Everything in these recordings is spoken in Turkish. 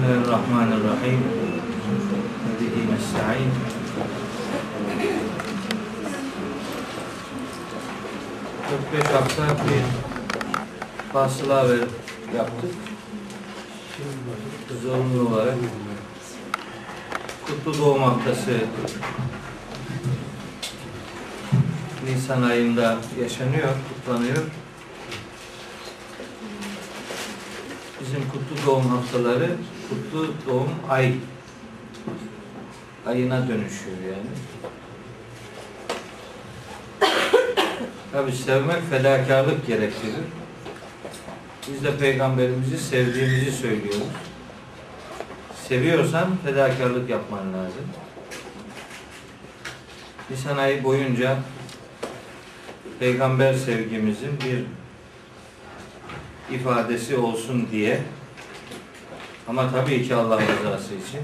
Bismillahirrahmanirrahim. Ve bihi nesta'in. Dört beş hafta bir fasıla ver, yaptık. Zorunlu olarak Kutlu Doğum Haftası Nisan ayında yaşanıyor, kutlanıyor. Bizim kutlu doğum haftaları kutlu doğum ay ayına dönüşüyor yani. Tabi sevmek fedakarlık gerektirir. Biz de peygamberimizi sevdiğimizi söylüyoruz. Seviyorsan fedakarlık yapman lazım. Nisan ayı boyunca peygamber sevgimizin bir ifadesi olsun diye ama tabii ki Allah rızası için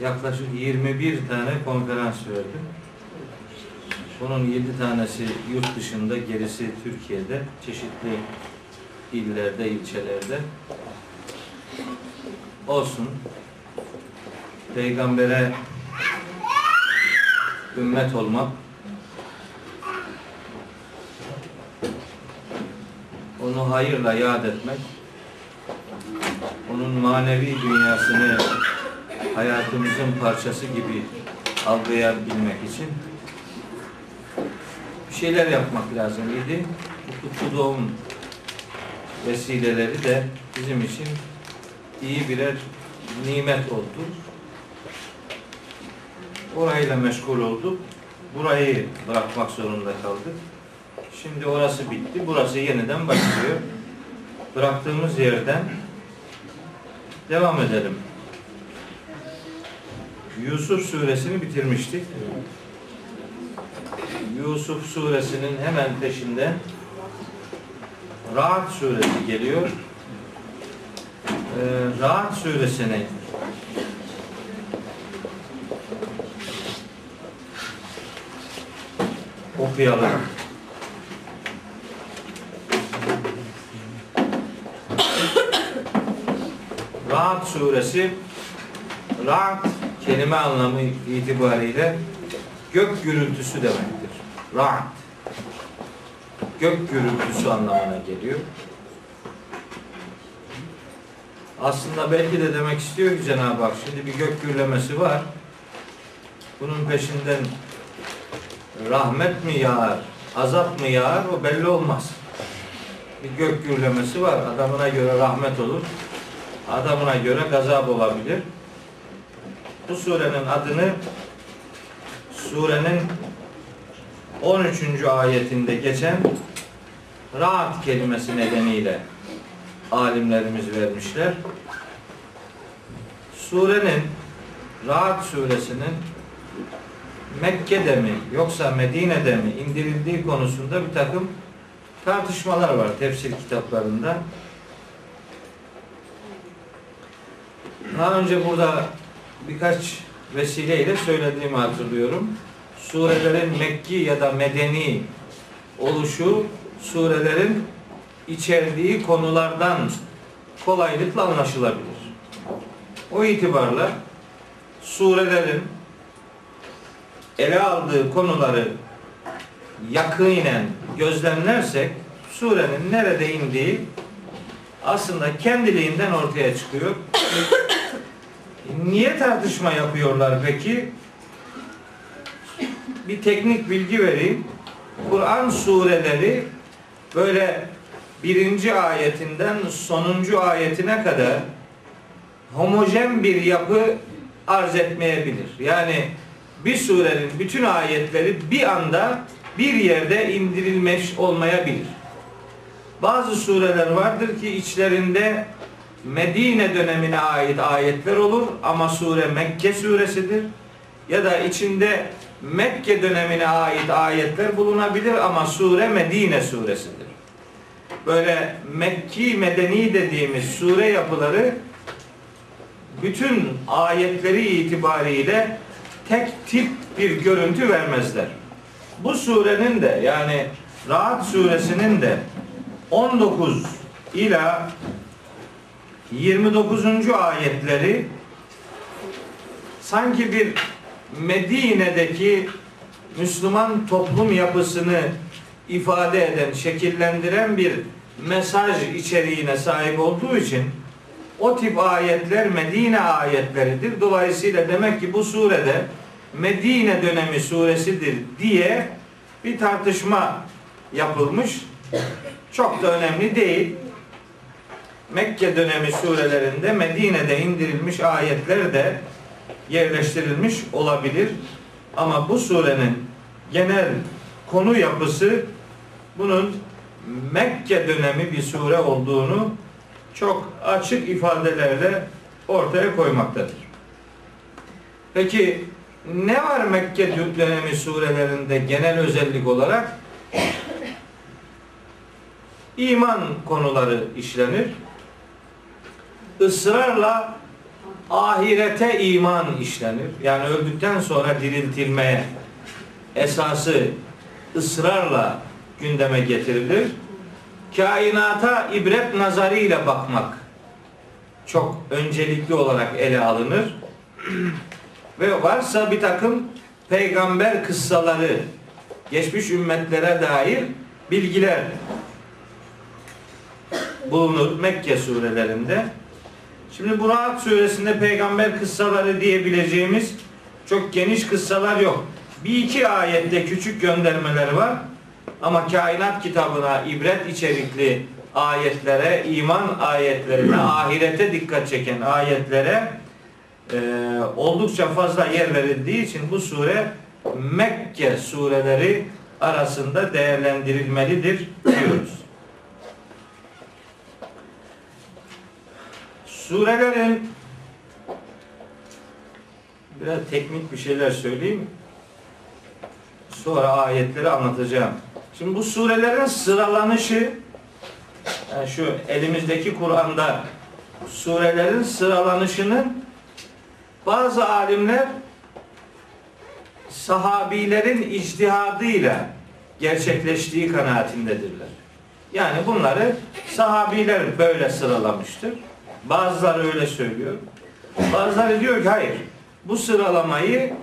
yaklaşık 21 tane konferans verdim. Bunun 7 tanesi yurt dışında, gerisi Türkiye'de, çeşitli illerde, ilçelerde. Olsun. Peygambere ümmet olmak onu hayırla yad etmek, onun manevi dünyasını hayatımızın parçası gibi algılayabilmek için bir şeyler yapmak lazım idi. Bu kutlu doğum vesileleri de bizim için iyi birer nimet oldu. Orayla meşgul olduk. Burayı bırakmak zorunda kaldık. Şimdi orası bitti. Burası yeniden başlıyor. Bıraktığımız yerden devam edelim. Yusuf suresini bitirmiştik. Yusuf suresinin hemen peşinden Ra'd suresi geliyor. Ee, Ra'd suresini okuyalım. Ra'd suresi Ra'd kelime anlamı itibariyle gök gürültüsü demektir. Ra'd gök gürültüsü anlamına geliyor. Aslında belki de demek istiyor ki Cenab-ı Hak şimdi bir gök gürlemesi var. Bunun peşinden rahmet mi yağar, azap mı yağar o belli olmaz. Bir gök gürlemesi var. Adamına göre rahmet olur. Adamına göre gazap olabilir. Bu surenin adını surenin 13. ayetinde geçen rahat kelimesi nedeniyle alimlerimiz vermişler. Surenin Rahat suresinin Mekke'de mi yoksa Medine'de mi indirildiği konusunda bir takım tartışmalar var tefsir kitaplarında. Daha önce burada birkaç vesileyle söylediğimi hatırlıyorum. Surelerin Mekki ya da Medeni oluşu surelerin içerdiği konulardan kolaylıkla anlaşılabilir. O itibarla surelerin ele aldığı konuları yakinen gözlemlersek surenin nerede indiği aslında kendiliğinden ortaya çıkıyor. Niye tartışma yapıyorlar peki? Bir teknik bilgi vereyim. Kur'an sureleri böyle birinci ayetinden sonuncu ayetine kadar homojen bir yapı arz etmeyebilir. Yani bir surenin bütün ayetleri bir anda bir yerde indirilmiş olmayabilir. Bazı sureler vardır ki içlerinde Medine dönemine ait ayetler olur ama sure Mekke suresidir. Ya da içinde Mekke dönemine ait ayetler bulunabilir ama sure Medine suresidir. Böyle Mekki Medeni dediğimiz sure yapıları bütün ayetleri itibariyle tek tip bir görüntü vermezler. Bu surenin de yani Rahat suresinin de 19 ila 29. ayetleri sanki bir Medine'deki Müslüman toplum yapısını ifade eden, şekillendiren bir mesaj içeriğine sahip olduğu için o tip ayetler Medine ayetleridir. Dolayısıyla demek ki bu surede Medine dönemi suresidir diye bir tartışma yapılmış. Çok da önemli değil. Mekke dönemi surelerinde Medine'de indirilmiş ayetler de yerleştirilmiş olabilir. Ama bu surenin genel konu yapısı bunun Mekke dönemi bir sure olduğunu çok açık ifadelerle ortaya koymaktadır. Peki ne var Mekke dönemi surelerinde genel özellik olarak? İman konuları işlenir. Israrla ahirete iman işlenir. Yani öldükten sonra diriltilmeye esası ısrarla gündeme getirilir. Kainata ibret nazarıyla bakmak çok öncelikli olarak ele alınır. Ve varsa bir takım peygamber kıssaları, geçmiş ümmetlere dair bilgiler bulunur Mekke surelerinde. Şimdi bu Rahat suresinde peygamber kıssaları diyebileceğimiz çok geniş kıssalar yok. Bir iki ayette küçük göndermeler var. Ama kainat kitabına ibret içerikli ayetlere, iman ayetlerine, ahirete dikkat çeken ayetlere e, oldukça fazla yer verildiği için bu sure Mekke sureleri arasında değerlendirilmelidir diyoruz. Surelerin biraz teknik bir şeyler söyleyeyim. Sonra ayetleri anlatacağım. Şimdi bu surelerin sıralanışı yani şu elimizdeki Kur'an'da surelerin sıralanışının bazı alimler sahabilerin ictihadıyla gerçekleştiği kanaatindedirler. Yani bunları sahabiler böyle sıralamıştır. Bazıları öyle söylüyor. Bazıları diyor ki hayır. Bu sıralamayı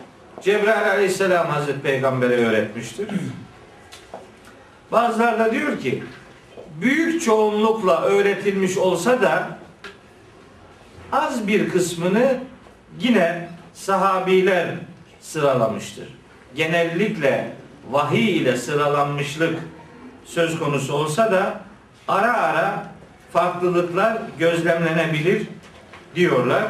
Cebrail aleyhisselam Hazreti Peygamber'e öğretmiştir. Bazıları da diyor ki büyük çoğunlukla öğretilmiş olsa da az bir kısmını yine sahabiler sıralamıştır. Genellikle vahiy ile sıralanmışlık söz konusu olsa da ara ara farklılıklar gözlemlenebilir diyorlar.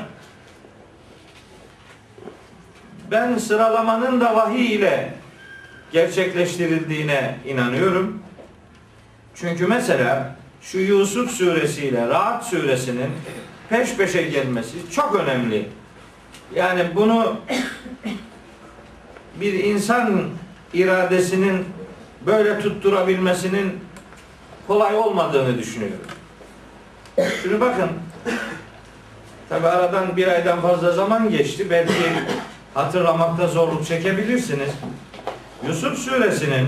Ben sıralamanın da vahiy ile gerçekleştirildiğine inanıyorum. Çünkü mesela şu Yusuf suresiyle Rahat suresinin peş peşe gelmesi çok önemli. Yani bunu bir insan iradesinin böyle tutturabilmesinin kolay olmadığını düşünüyorum. Şunu bakın. Tabi aradan bir aydan fazla zaman geçti. Belki hatırlamakta zorluk çekebilirsiniz. Yusuf suresinin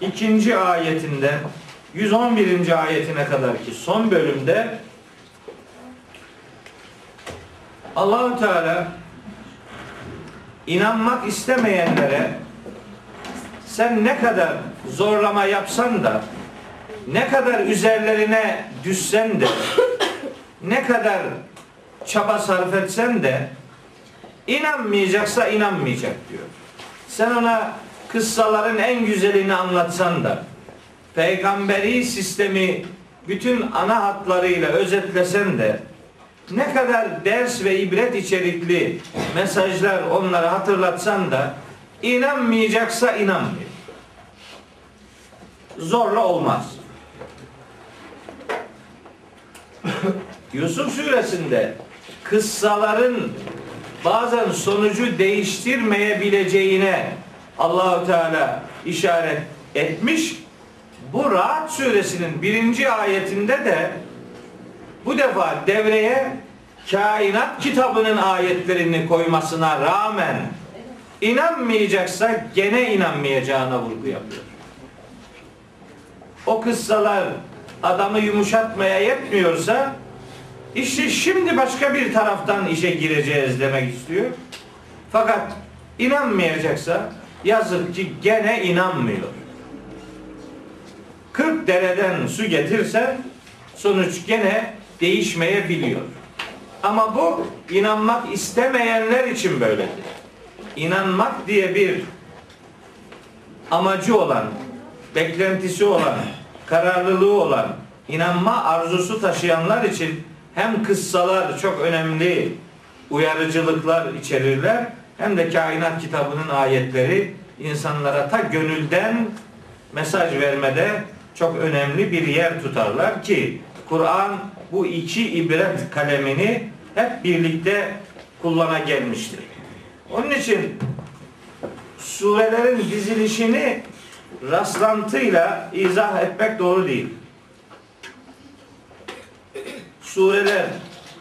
102. ayetinden 111. ayetine kadar ki son bölümde Allahu Teala inanmak istemeyenlere sen ne kadar zorlama yapsan da ne kadar üzerlerine düşsen de ne kadar çaba sarf etsen de inanmayacaksa inanmayacak diyor. Sen ona kıssaların en güzelini anlatsan da peygamberi sistemi bütün ana hatlarıyla özetlesen de ne kadar ders ve ibret içerikli mesajlar onlara hatırlatsan da inanmayacaksa inanmıyor. Zorla olmaz. Yusuf suresinde kıssaların bazen sonucu değiştirmeyebileceğine Allahu Teala işaret etmiş. Bu Rahat suresinin birinci ayetinde de bu defa devreye kainat kitabının ayetlerini koymasına rağmen inanmayacaksa gene inanmayacağına vurgu yapıyor. O kıssalar adamı yumuşatmaya yetmiyorsa işte şimdi başka bir taraftan işe gireceğiz demek istiyor. Fakat inanmayacaksa yazık ki gene inanmıyor. 40 dereden su getirse sonuç gene değişmeyebiliyor. Ama bu inanmak istemeyenler için böyledir. İnanmak diye bir amacı olan, beklentisi olan, kararlılığı olan, inanma arzusu taşıyanlar için hem kıssalar çok önemli uyarıcılıklar içerirler hem de kainat kitabının ayetleri insanlara ta gönülden mesaj vermede çok önemli bir yer tutarlar ki Kur'an bu iki ibret kalemini hep birlikte kullana gelmiştir. Onun için surelerin dizilişini rastlantıyla izah etmek doğru değil. Sureler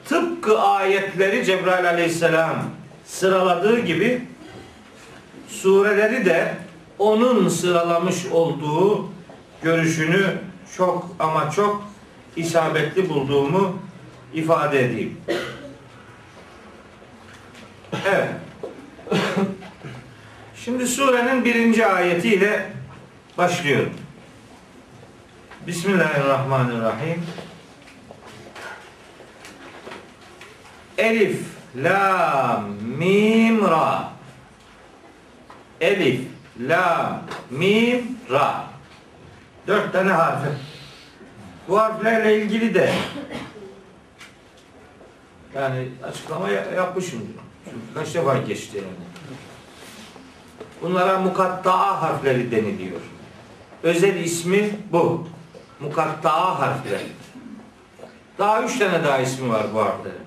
tıpkı ayetleri Cebrail aleyhisselam sıraladığı gibi sureleri de onun sıralamış olduğu görüşünü çok ama çok isabetli bulduğumu ifade edeyim. Evet. Şimdi surenin birinci ayetiyle başlıyorum. Bismillahirrahmanirrahim. Elif, la, mim, ra. Elif, la, mim, ra. Dört tane harfi. Bu harflerle ilgili de yani açıklama yapmışımdır. Çünkü kaç defa geçti yani. Bunlara mukatta'a harfleri deniliyor. Özel ismi bu. Mukatta'a harfleri. Daha üç tane daha ismi var bu harflerin.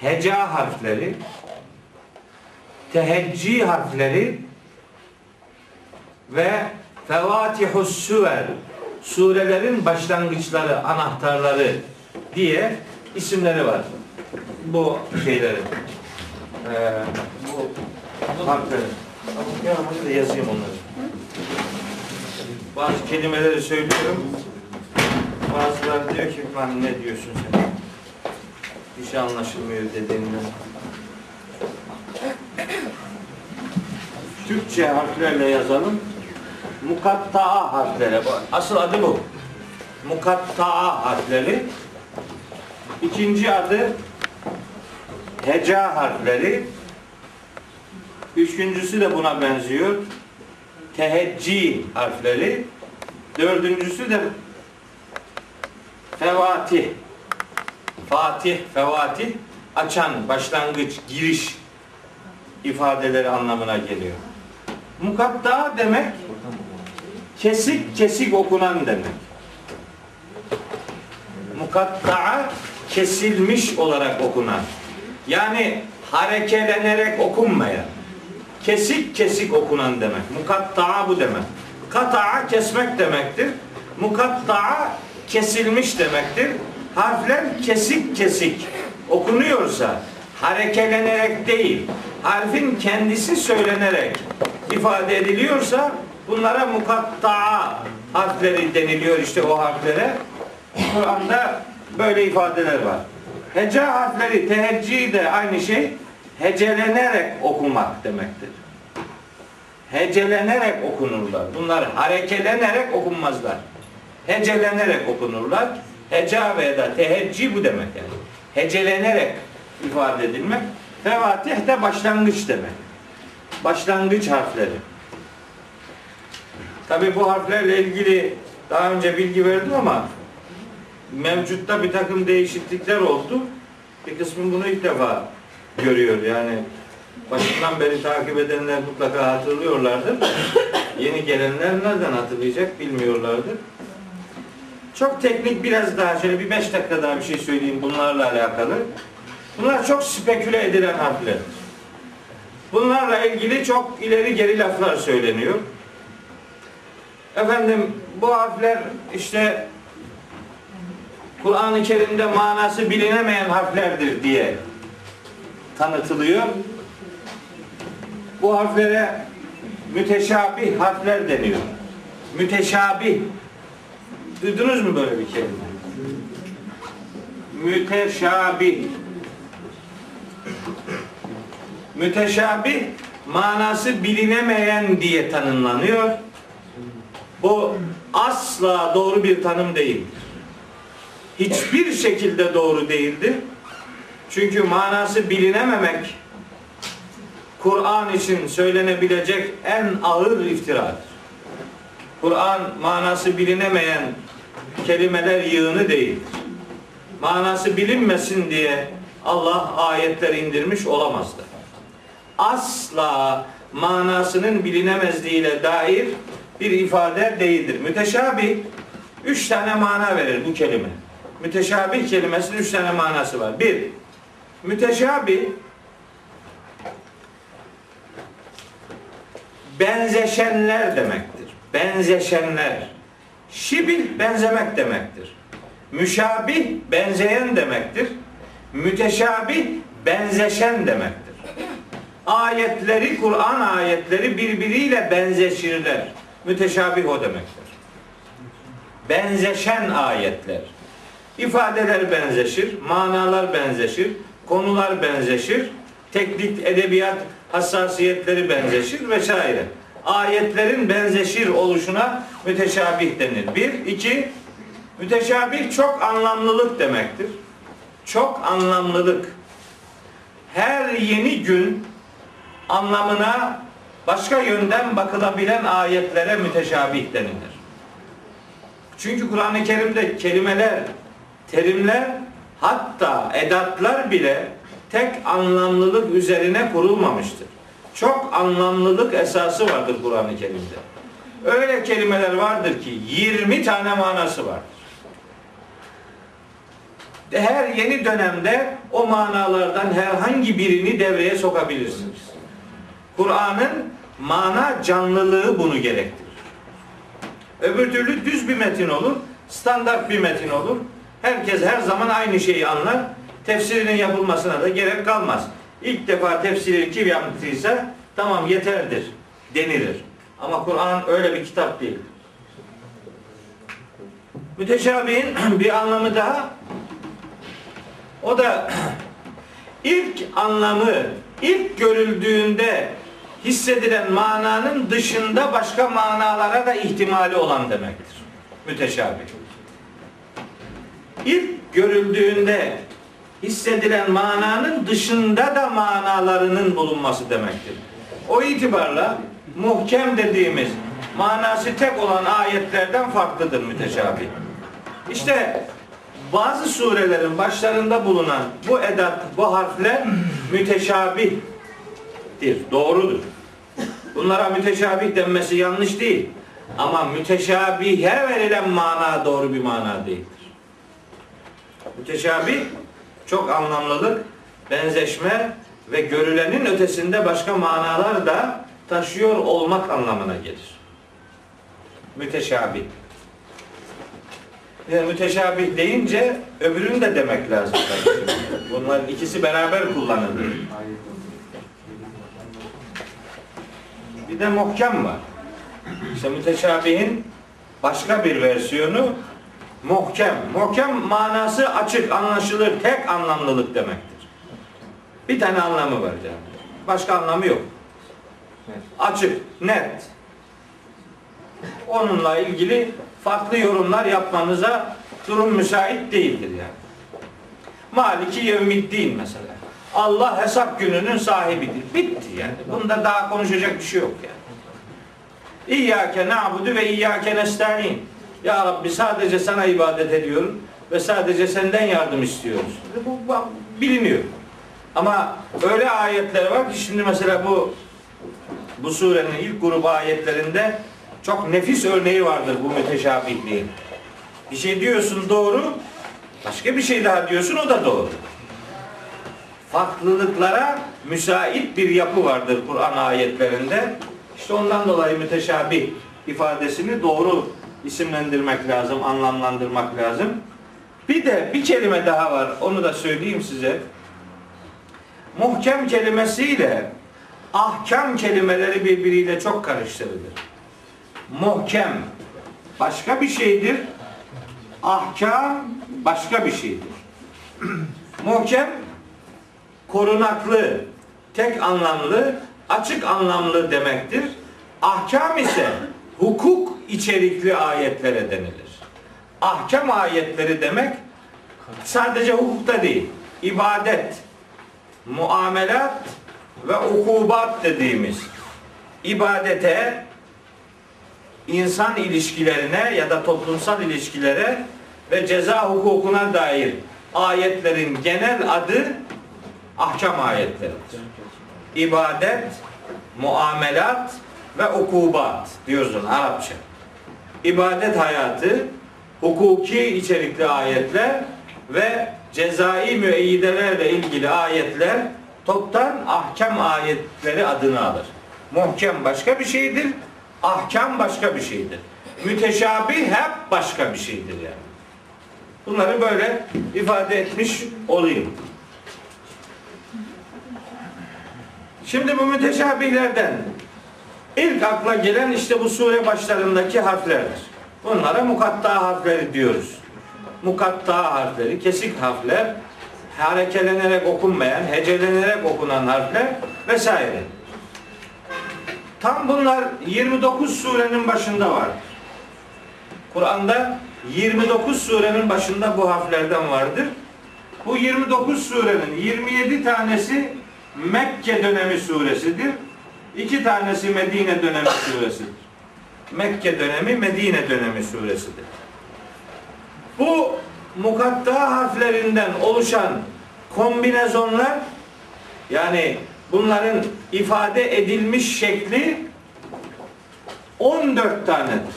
Heca harfleri, teheccî harfleri ve fevatihus suver surelerin başlangıçları, anahtarları diye isimleri var. Bu şeylerin. Ee, bu harflerin. Yazayım onları. Bazı kelimeleri söylüyorum. Bazıları diyor ki lan ne diyorsun sen? Bir şey anlaşılmıyor dediğinden. Türkçe harflerle yazalım. Mukatta'a harfleri. Asıl adı bu. Mukatta'a harfleri. İkinci adı heca harfleri. Üçüncüsü de buna benziyor. Teheccî harfleri. Dördüncüsü de fevatih. Fatih, fevatih açan, başlangıç, giriş ifadeleri anlamına geliyor. Mukatta demek kesik kesik okunan demek. Mukatta'a kesilmiş olarak okunan. Yani harekelenerek okunmayan. Kesik kesik okunan demek. Mukatta'a bu demek. Kata'a kesmek demektir. Mukatta'a kesilmiş demektir. Harfler kesik kesik okunuyorsa harekelenerek değil, harfin kendisi söylenerek ifade ediliyorsa bunlara mukatta'a harfleri deniliyor işte o harflere. Kur'an'da böyle ifadeler var. Heca harfleri teheccî de aynı şey hecelenerek okumak demektir. Hecelenerek okunurlar. Bunlar harekelenerek okunmazlar. Hecelenerek okunurlar. Heca ve da teheccî bu demek yani. Hecelenerek ifade edilmek. Fevatih de başlangıç demek. Başlangıç harfleri. Tabi bu harflerle ilgili daha önce bilgi verdim ama mevcutta bir takım değişiklikler oldu. Bir kısmı bunu ilk defa görüyor yani. Başından beri takip edenler mutlaka hatırlıyorlardır. Yeni gelenler nereden hatırlayacak bilmiyorlardır. Çok teknik biraz daha şöyle bir beş dakika daha bir şey söyleyeyim bunlarla alakalı. Bunlar çok speküle edilen harfler. Bunlarla ilgili çok ileri geri laflar söyleniyor. Efendim bu harfler işte Kur'an-ı Kerim'de manası bilinemeyen harflerdir diye tanıtılıyor. Bu harflere müteşabih harfler deniyor. Müteşabih duydunuz mu böyle bir kelime? Müteşabih. Müteşabih manası bilinemeyen diye tanımlanıyor. Bu asla doğru bir tanım değildir. Hiçbir şekilde doğru değildir. Çünkü manası bilinememek Kur'an için söylenebilecek en ağır iftiradır. Kur'an manası bilinemeyen kelimeler yığını değildir. Manası bilinmesin diye Allah ayetler indirmiş olamazdı. Asla manasının bilinemezliğiyle dair bir ifade değildir. Müteşabih üç tane mana verir bu kelime. Müteşabih kelimesinin üç tane manası var. Bir, müteşabih benzeşenler demektir. Benzeşenler. Şibil benzemek demektir. Müşabih benzeyen demektir. Müteşabih benzeşen demektir. Ayetleri, Kur'an ayetleri birbiriyle benzeşirler. Müteşabih o demektir. Benzeşen ayetler. İfadeler benzeşir, manalar benzeşir, konular benzeşir, teknik edebiyat hassasiyetleri benzeşir vesaire. Ayetlerin benzeşir oluşuna müteşabih denir. Bir, iki, müteşabih çok anlamlılık demektir. Çok anlamlılık. Her yeni gün anlamına başka yönden bakılabilen ayetlere müteşabih denilir. Çünkü Kur'an-ı Kerim'de kelimeler, terimler hatta edatlar bile tek anlamlılık üzerine kurulmamıştır. Çok anlamlılık esası vardır Kur'an-ı Kerim'de. Öyle kelimeler vardır ki 20 tane manası vardır. Her yeni dönemde o manalardan herhangi birini devreye sokabilirsiniz. Kur'an'ın mana canlılığı bunu gerektirir. Öbür türlü düz bir metin olur, standart bir metin olur. Herkes her zaman aynı şeyi anlar. Tefsirinin yapılmasına da gerek kalmaz. İlk defa tefsiri kim yaptıysa tamam yeterdir denilir. Ama Kur'an öyle bir kitap değil. Müteşabihin bir anlamı daha o da ilk anlamı ilk görüldüğünde hissedilen mananın dışında başka manalara da ihtimali olan demektir. Müteşabih. İlk görüldüğünde hissedilen mananın dışında da manalarının bulunması demektir. O itibarla muhkem dediğimiz manası tek olan ayetlerden farklıdır müteşabih. İşte bazı surelerin başlarında bulunan bu edat, bu harfler müteşabihtir. Doğrudur. Bunlara müteşabih denmesi yanlış değil. Ama müteşabihe verilen mana doğru bir mana değildir. Müteşabih çok anlamlılık, benzeşme ve görülenin ötesinde başka manalar da taşıyor olmak anlamına gelir. Müteşabih. Yani müteşabih deyince öbürünü de demek lazım. Bunların ikisi beraber kullanılır. Bir de muhkem var. İşte müteşabihin başka bir versiyonu muhkem. Muhkem manası açık, anlaşılır, tek anlamlılık demektir. Bir tane anlamı var canım. Başka anlamı yok. Açık, net. Onunla ilgili farklı yorumlar yapmanıza durum müsait değildir yani. Maliki yevmiddin mesela. Allah hesap gününün sahibidir. Bitti yani. Bunda daha konuşacak bir şey yok yani. İyyâke na'budu ve iyyâke nestaîn. Ya Rabbi sadece sana ibadet ediyorum ve sadece senden yardım istiyoruz. Bu, bu biliniyor. Ama öyle ayetler var ki şimdi mesela bu bu surenin ilk grubu ayetlerinde çok nefis örneği vardır bu müteşabihliğin. Bir şey diyorsun doğru, başka bir şey daha diyorsun o da doğru. Farklılıklara müsait bir yapı vardır Kur'an ayetlerinde. İşte ondan dolayı müteşabih ifadesini doğru isimlendirmek lazım, anlamlandırmak lazım. Bir de bir kelime daha var. Onu da söyleyeyim size. Muhkem kelimesiyle ahkam kelimeleri birbiriyle çok karıştırılır. Muhkem başka bir şeydir. Ahkam başka bir şeydir. Muhkem korunaklı, tek anlamlı, açık anlamlı demektir. Ahkam ise hukuk içerikli ayetlere denilir. Ahkam ayetleri demek sadece hukukta değil, ibadet, muamelat ve ukubat dediğimiz ibadete, insan ilişkilerine ya da toplumsal ilişkilere ve ceza hukukuna dair ayetlerin genel adı ahkam ayetleridir. İbadet, muamelat ve ukubat diyoruz ona Arapça. İbadet hayatı, hukuki içerikli ayetler ve cezai müeyyidelerle ilgili ayetler toptan ahkam ayetleri adını alır. Muhkem başka bir şeydir, ahkam başka bir şeydir. Müteşabih hep başka bir şeydir yani. Bunları böyle ifade etmiş olayım. Şimdi bu müteşabihlerden ilk akla gelen işte bu sure başlarındaki harflerdir. Bunlara mukatta harfleri diyoruz. Mukatta harfleri, kesik harfler, harekelenerek okunmayan, hecelenerek okunan harfler vesaire. Tam bunlar 29 surenin başında var. Kur'an'da 29 surenin başında bu harflerden vardır. Bu 29 surenin 27 tanesi Mekke dönemi suresidir. İki tanesi Medine dönemi suresidir. Mekke dönemi, Medine dönemi suresidir. Bu mukatta harflerinden oluşan kombinezonlar yani bunların ifade edilmiş şekli 14 tanedir.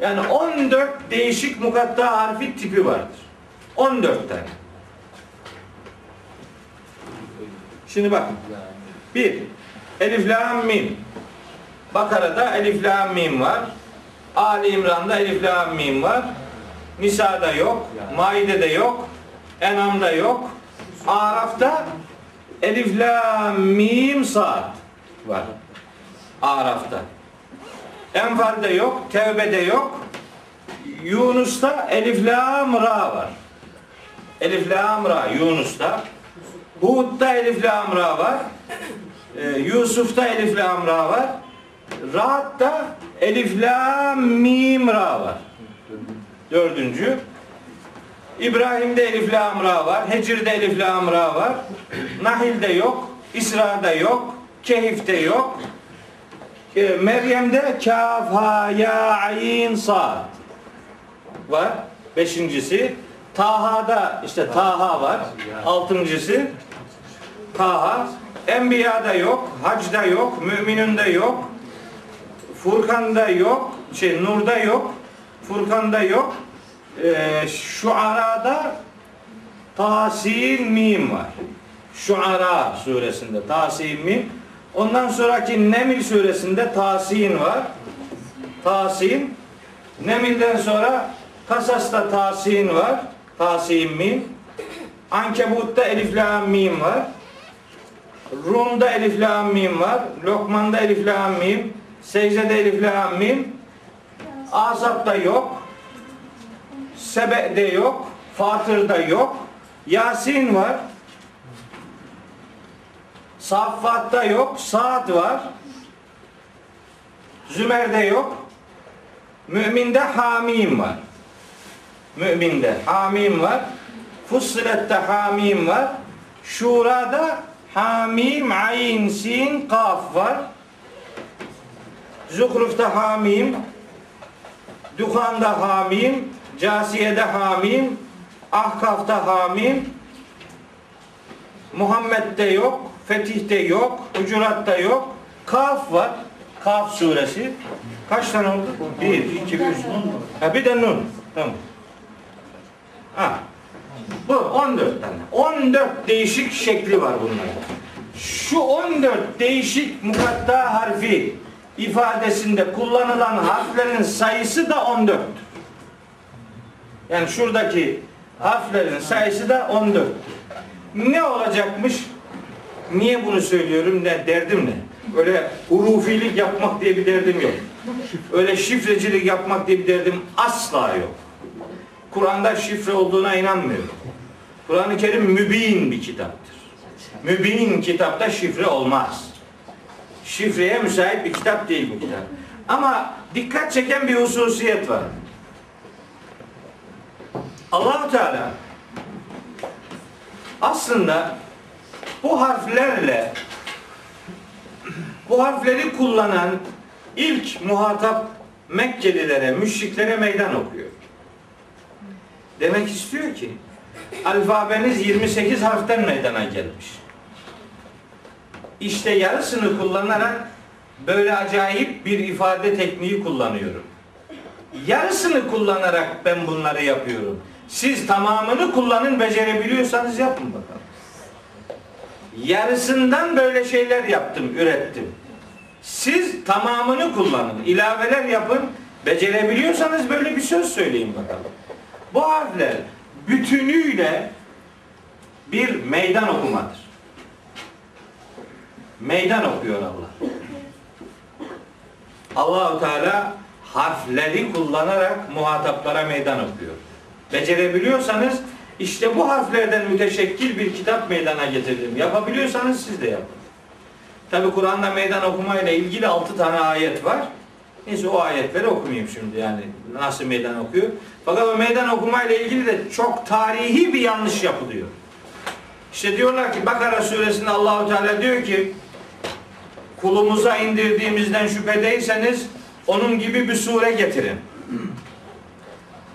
Yani 14 değişik mukatta harfi tipi vardır. 14 tane. Şimdi bak. Bir, Elif Lam Mim. Bakara'da Elif Lam Mim var. Ali İmran'da Elif Lam Mim var. Nisa'da yok. Maide'de yok. Enam'da yok. Araf'ta Elif Lam Mim Sad var. Araf'ta. Enfal'de yok. Tevbe'de yok. Yunus'ta Elif Lam Ra var. Elif Lam Ra Yunus'ta. Hud'da Elif Lam Ra var. Ee, Yusuf'ta Elif Lam Ra var. Rahat'ta Elif Lam Mim Ra var. Dördüncü. İbrahim'de Elif Lam Ra var. Hecir'de Elif Lam Ra var. Nahil'de yok. İsra'da yok. Kehif'te yok. Ee, Meryem'de Kaf, Ha, Ya, Ayin, Sad var. Beşincisi. Taha'da işte Taha var. Altıncısı. Taha. Enbiya'da yok. Hac'da yok. Müminun'da yok. Furkan'da yok. Şey Nur'da yok. Furkan'da yok. Ee, Şuara'da Tasin Mim var. Şuara suresinde Tasin Mim. Ondan sonraki Nemil suresinde Tasin var. Tasin. Nemil'den sonra Kasas'ta Tasin var. Tasin Mim. Ankebut'ta Elif Lam Mim var. Rum'da Elif Lam Mim var. Lokman'da Elif Lam Mim. Secde'de Elif Lam Mim. Azap'ta yok. Sebe'de yok. Fatır'da yok. Yasin var. Saffat'ta yok. Saat var. Zümer'de yok. Mümin'de Hamim var. Mümin'de Hamim var. Fussilet'te Hamim var. Şura'da Hamim, Ayn, Sin, Kaf var. Zuhruf'ta Hamim, Duhan'da Hamim, Casiye'de Hamim, Ahkaf'ta Hamim, Muhammed'de yok, Fetih'te yok, Hucurat'ta yok, Kaf var. Kaf suresi. Kaç tane oldu? Bir, iki, üç. Ha, bir de Nun. Tamam. Ha. Bu 14 tane. 14 değişik şekli var bunların. Şu 14 değişik mukatta harfi ifadesinde kullanılan harflerin sayısı da 14'tür. Yani şuradaki harflerin sayısı da 14. Ne olacakmış? Niye bunu söylüyorum? Ne derdim ne? Öyle hurufilik yapmak diye bir derdim yok. Öyle şifrecilik yapmak diye bir derdim asla yok. Kur'an'da şifre olduğuna inanmıyorum. Kur'an-ı Kerim mübin bir kitaptır. Mübin kitapta şifre olmaz. Şifreye müsait bir kitap değil bu kitap. Ama dikkat çeken bir hususiyet var. Allahu Teala aslında bu harflerle bu harfleri kullanan ilk muhatap Mekkelilere, müşriklere meydan okuyor. Demek istiyor ki alfabeniz 28 harften meydana gelmiş. İşte yarısını kullanarak böyle acayip bir ifade tekniği kullanıyorum. Yarısını kullanarak ben bunları yapıyorum. Siz tamamını kullanın becerebiliyorsanız yapın bakalım. Yarısından böyle şeyler yaptım, ürettim. Siz tamamını kullanın, ilaveler yapın. Becerebiliyorsanız böyle bir söz söyleyin bakalım. Bu harfler bütünüyle bir meydan okumadır. Meydan okuyor Allah. Allahu Teala harfleri kullanarak muhataplara meydan okuyor. Becerebiliyorsanız işte bu harflerden müteşekkil bir kitap meydana getirdim. Yapabiliyorsanız siz de yapın. Tabi Kur'an'da meydan okuma ile ilgili altı tane ayet var. Neyse o ayetleri okumayayım şimdi yani nasıl meydan okuyor. Fakat o meydan okuma ile ilgili de çok tarihi bir yanlış yapılıyor. İşte diyorlar ki Bakara suresinde Allahu Teala diyor ki kulumuza indirdiğimizden şüphedeyseniz onun gibi bir sure getirin.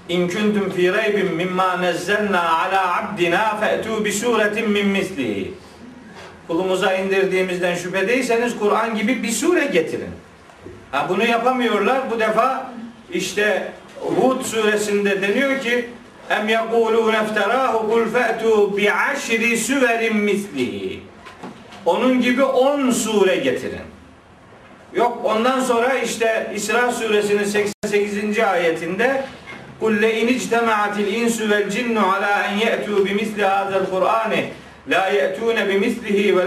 İn kuntum fi raybin mimma nazzalna ala abdina fe'tu bi suretin min mislihi. Kulumuza indirdiğimizden şüphedeyseniz Kur'an gibi bir sure getirin. Ha bunu yapamıyorlar. Bu defa işte Hud suresinde deniyor ki em yekulun efterahu kul fe'tu bi aşri süverin mislihi. Onun gibi 10 sure getirin. Yok ondan sonra işte İsra suresinin 88. ayetinde Kul le in ictema'atil insu vel cinnu ala en ye'tu bi misli hada'l Kur'ani la ye'tune bi mislihi ve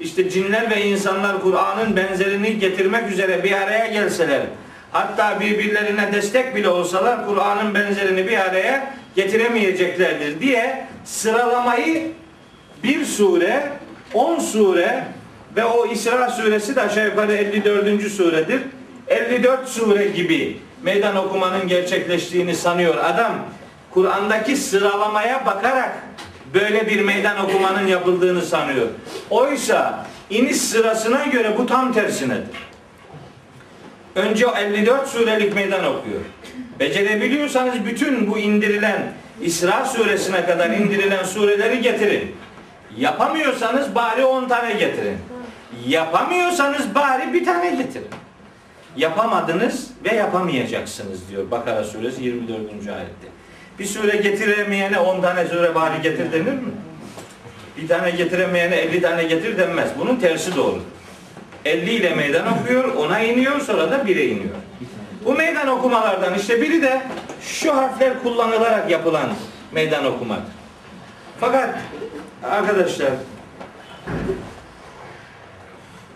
İşte cinler ve insanlar Kur'an'ın benzerini getirmek üzere bir araya gelseler, hatta birbirlerine destek bile olsalar Kur'an'ın benzerini bir araya getiremeyeceklerdir diye sıralamayı bir sure, 10 sure ve o İsra suresi de aşağı yukarı 54. suredir. 54 sure gibi meydan okumanın gerçekleştiğini sanıyor adam. Kur'an'daki sıralamaya bakarak böyle bir meydan okumanın yapıldığını sanıyor. Oysa iniş sırasına göre bu tam tersinedir. Önce o 54 surelik meydan okuyor. Becerebiliyorsanız bütün bu indirilen İsra suresine kadar indirilen sureleri getirin. Yapamıyorsanız bari 10 tane getirin. Yapamıyorsanız bari bir tane getirin. Yapamadınız ve yapamayacaksınız diyor Bakara suresi 24. ayette. Bir sure getiremeyene 10 tane sure bari getir denir mi? Bir tane getiremeyene 50 tane getir denmez. Bunun tersi doğru. 50 ile meydan okuyor, ona iniyor, sonra da 1'e iniyor. Bu meydan okumalardan işte biri de şu harfler kullanılarak yapılan meydan okumadır. Fakat arkadaşlar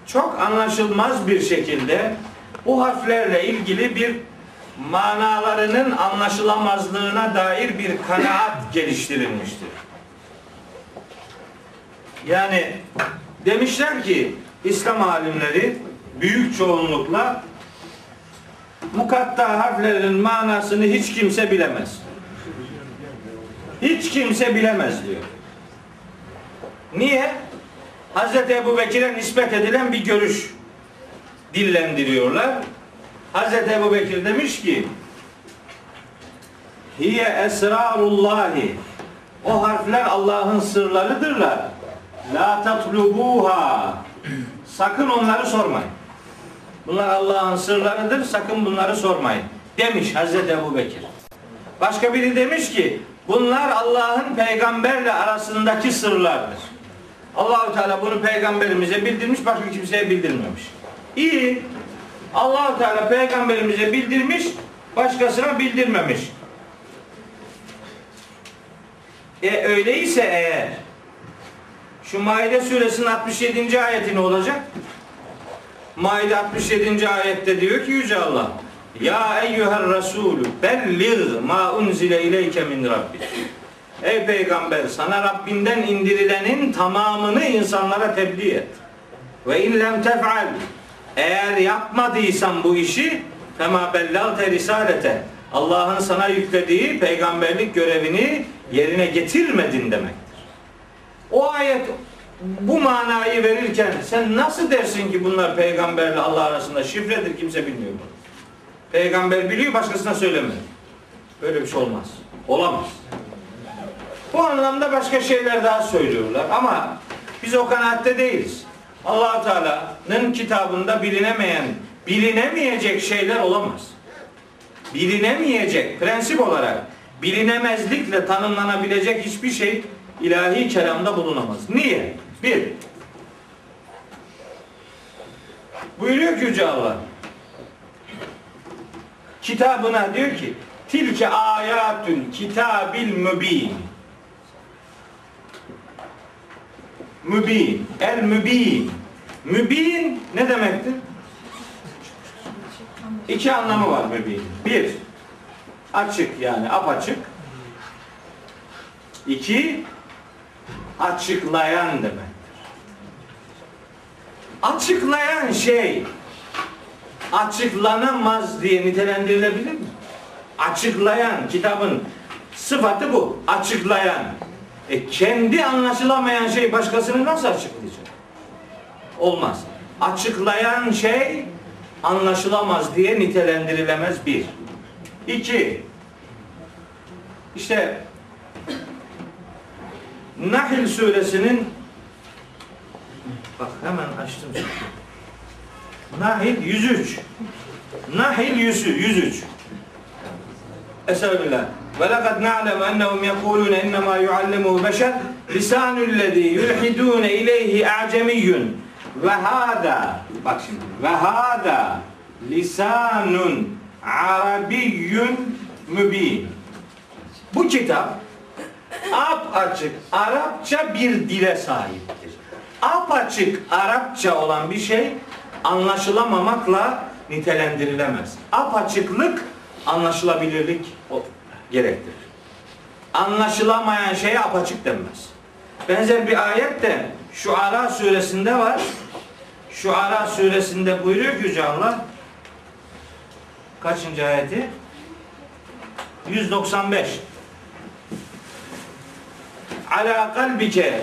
çok anlaşılmaz bir şekilde bu harflerle ilgili bir manalarının anlaşılamazlığına dair bir kanaat geliştirilmiştir. Yani demişler ki İslam alimleri büyük çoğunlukla mukatta harflerin manasını hiç kimse bilemez. Hiç kimse bilemez diyor. Niye? Hazreti Ebu Bekir'e nispet edilen bir görüş dillendiriyorlar. Hazreti Ebu Bekir demiş ki Hiye esrarullahi O harfler Allah'ın sırlarıdırlar. La tatlubuha Sakın onları sormayın. Bunlar Allah'ın sırlarıdır. Sakın bunları sormayın. Demiş Hazreti Ebu Bekir. Başka biri demiş ki bunlar Allah'ın peygamberle arasındaki sırlardır. Allahu Teala bunu peygamberimize bildirmiş, başka kimseye bildirmemiş. İyi. Allahu Teala peygamberimize bildirmiş, başkasına bildirmemiş. E öyleyse eğer şu Maide suresinin 67. ayeti ne olacak? Maide 67. ayette diyor ki Yüce Allah Ya eyyuhel Resulü bellir ma unzile ileyke min rabbik. Ey peygamber sana Rabbinden indirilenin tamamını insanlara tebliğ et. Ve in lem tef'al eğer yapmadıysan bu işi fema bellagte risalete Allah'ın sana yüklediği peygamberlik görevini yerine getirmedin demektir. O ayet bu manayı verirken sen nasıl dersin ki bunlar peygamberle Allah arasında şifredir kimse bilmiyor bunu. Peygamber biliyor başkasına söylemedi. Böyle bir şey olmaz. Olamaz. Bu anlamda başka şeyler daha söylüyorlar ama biz o kanaatte değiliz. Allah Teala'nın kitabında bilinemeyen, bilinemeyecek şeyler olamaz. Bilinemeyecek, prensip olarak bilinemezlikle tanımlanabilecek hiçbir şey ilahi kelamda bulunamaz. Niye? Bir, buyuruyor ki Yüce Allah, kitabına diyor ki, tilke ayatun kitabil mübin. Mübin, el mübin. Mübin ne demektir? İki anlamı var mübin. Bir, açık yani apaçık. İki, açıklayan demektir. Açıklayan şey açıklanamaz diye nitelendirilebilir mi? Açıklayan kitabın sıfatı bu. Açıklayan. E kendi anlaşılamayan şey başkasını nasıl açıklayacak? Olmaz. Açıklayan şey anlaşılamaz diye nitelendirilemez bir. İki. İşte Nahl suresinin bak hemen açtım. Nahl 103. Nahl 100, 103. Estağfirullah. Ve lekad na'lem ennehum yekulune innema yuallimuhu beşer lisanüllezî yulhidûne ileyhi a'cemiyyun ve hâdâ bak şimdi hâdâ lisanun arabiyyun mübin bu kitap ap açık Arapça bir dile sahiptir. Ap açık Arapça olan bir şey anlaşılamamakla nitelendirilemez. Ap açıklık anlaşılabilirlik gerektirir. Anlaşılamayan şeye apaçık denmez. Benzer bir ayet de şu Ara suresinde var. Şu Ara suresinde buyuruyor ki Yüce Allah kaçıncı ayeti? 195 ala kalbike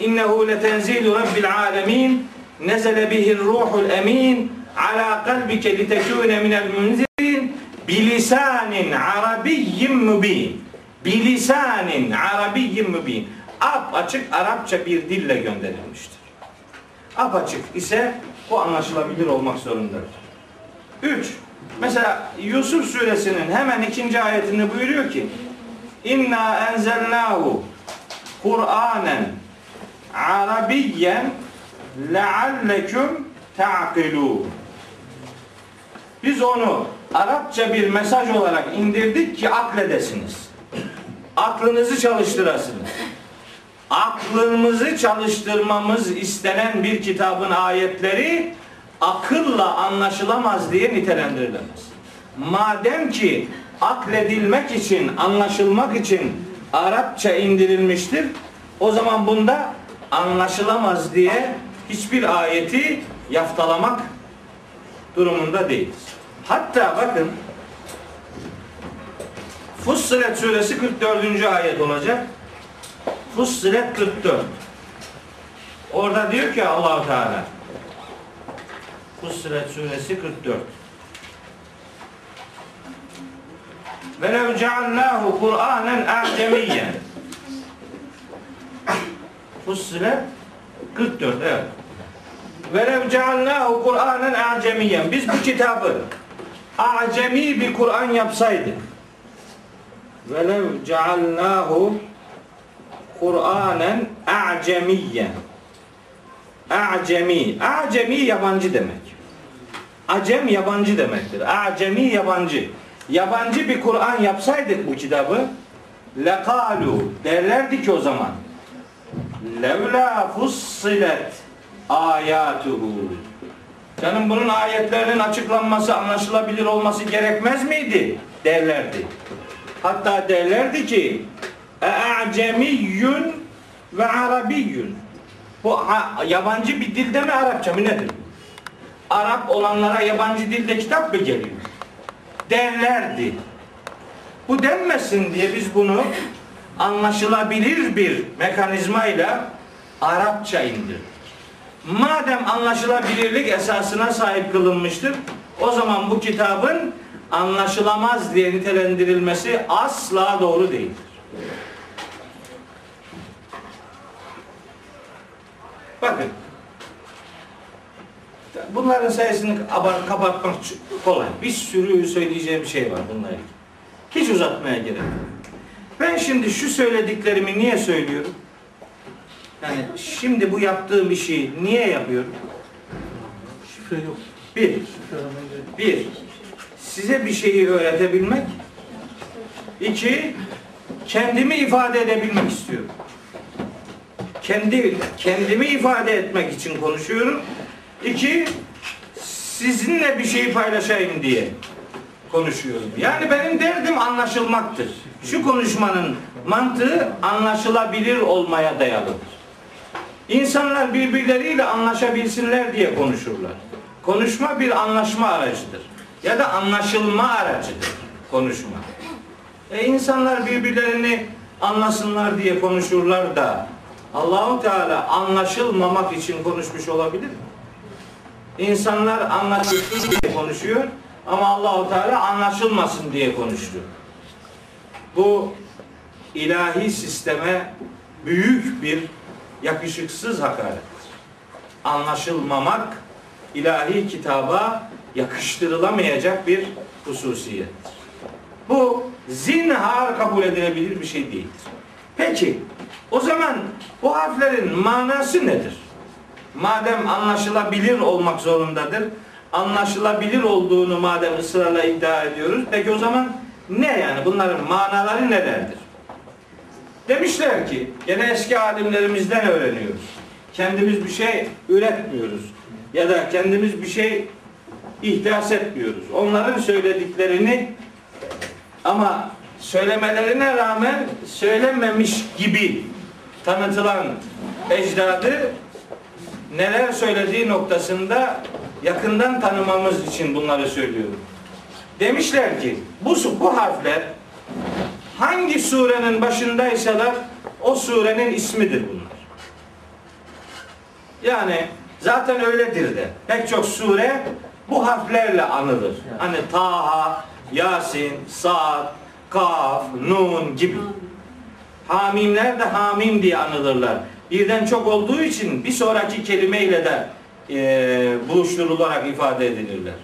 innehu letenzilu rabbil alemin nezele bihi ruhul emin ala kalbike litekune minel munzirin bilisanin arabiyyin mübin bilisanin arabiyyin mübin ap açık Arapça bir dille gönderilmiştir. Ap açık ise bu anlaşılabilir olmak zorundadır. 3. Mesela Yusuf suresinin hemen ikinci ayetinde buyuruyor ki İnna enzelnahu Kur'anen Arabiyyen lealleküm ta'kilûn Biz onu Arapça bir mesaj olarak indirdik ki akledesiniz. Aklınızı çalıştırasınız. Aklımızı çalıştırmamız istenen bir kitabın ayetleri akılla anlaşılamaz diye nitelendirilemez. Madem ki akledilmek için, anlaşılmak için Arapça indirilmiştir, o zaman bunda anlaşılamaz diye hiçbir ayeti yaftalamak durumunda değiliz. Hatta bakın Fussilet suresi 44. ayet olacak. Fussilet 44. Orada diyor ki Allahu Teala Fussilet suresi 44. Ve lev cealnahu Kur'anen a'cemiyyen. Fussilet 44 evet. Ve lev cealnahu Kur'anen a'cemiyyen. Biz bu kitabı a'cemi bir Kur'an yapsaydık. Ve lev cealnahu Kur'anen a'cemiyyen. A'cemi. A'cemi yabancı demek. Acem yabancı demektir. A'cemi yabancı. Yabancı bir Kur'an yapsaydık bu kitabı lekalu derlerdi ki o zaman levla fussilet ayatuhu Canım bunun ayetlerinin açıklanması, anlaşılabilir olması gerekmez miydi? Derlerdi. Hatta derlerdi ki e'acemiyyün ve arabiyyün. Bu yabancı bir dilde mi Arapça mı nedir? Arap olanlara yabancı dilde kitap mı geliyor? Derlerdi. Bu denmesin diye biz bunu anlaşılabilir bir mekanizmayla Arapça indirdik. Madem anlaşılabilirlik esasına sahip kılınmıştır, o zaman bu kitabın anlaşılamaz diye nitelendirilmesi asla doğru değildir. Bakın. Bunların sayısını kapatmak kolay. Bir sürü söyleyeceğim şey var bununla ilgili. Hiç uzatmaya gerek yok. Ben şimdi şu söylediklerimi niye söylüyorum? Yani şimdi bu yaptığım işi niye yapıyorum? Şifre yok. Bir, bir, size bir şeyi öğretebilmek. İki, kendimi ifade edebilmek istiyorum. Kendi kendimi ifade etmek için konuşuyorum. İki, sizinle bir şeyi paylaşayım diye konuşuyorum. Yani benim derdim anlaşılmaktır. Şu konuşmanın mantığı anlaşılabilir olmaya dayalıdır. İnsanlar birbirleriyle anlaşabilsinler diye konuşurlar. Konuşma bir anlaşma aracıdır. Ya da anlaşılma aracıdır konuşma. E insanlar birbirlerini anlasınlar diye konuşurlar da Allahu Teala anlaşılmamak için konuşmuş olabilir mi? İnsanlar anlaşılsın diye konuşuyor ama Allahu Teala anlaşılmasın diye konuştu. Bu ilahi sisteme büyük bir yakışıksız hakarettir. Anlaşılmamak ilahi kitaba yakıştırılamayacak bir hususiyettir. Bu zinhar kabul edilebilir bir şey değildir. Peki o zaman bu harflerin manası nedir? Madem anlaşılabilir olmak zorundadır, anlaşılabilir olduğunu madem ısrarla iddia ediyoruz, peki o zaman ne yani bunların manaları nelerdir? Demişler ki, gene eski alimlerimizden öğreniyoruz. Kendimiz bir şey üretmiyoruz. Ya da kendimiz bir şey ihdas etmiyoruz. Onların söylediklerini ama söylemelerine rağmen söylememiş gibi tanıtılan ecdadı neler söylediği noktasında yakından tanımamız için bunları söylüyorum. Demişler ki bu, bu harfler hangi surenin başındaysalar o surenin ismidir bunlar. Yani zaten öyledir de. Pek çok sure bu harflerle anılır. Hani Taha, Yasin, Sad, Kaf, Nun gibi. Hamimler de Hamim diye anılırlar. Birden çok olduğu için bir sonraki kelimeyle de e, buluşturularak ifade edilirler.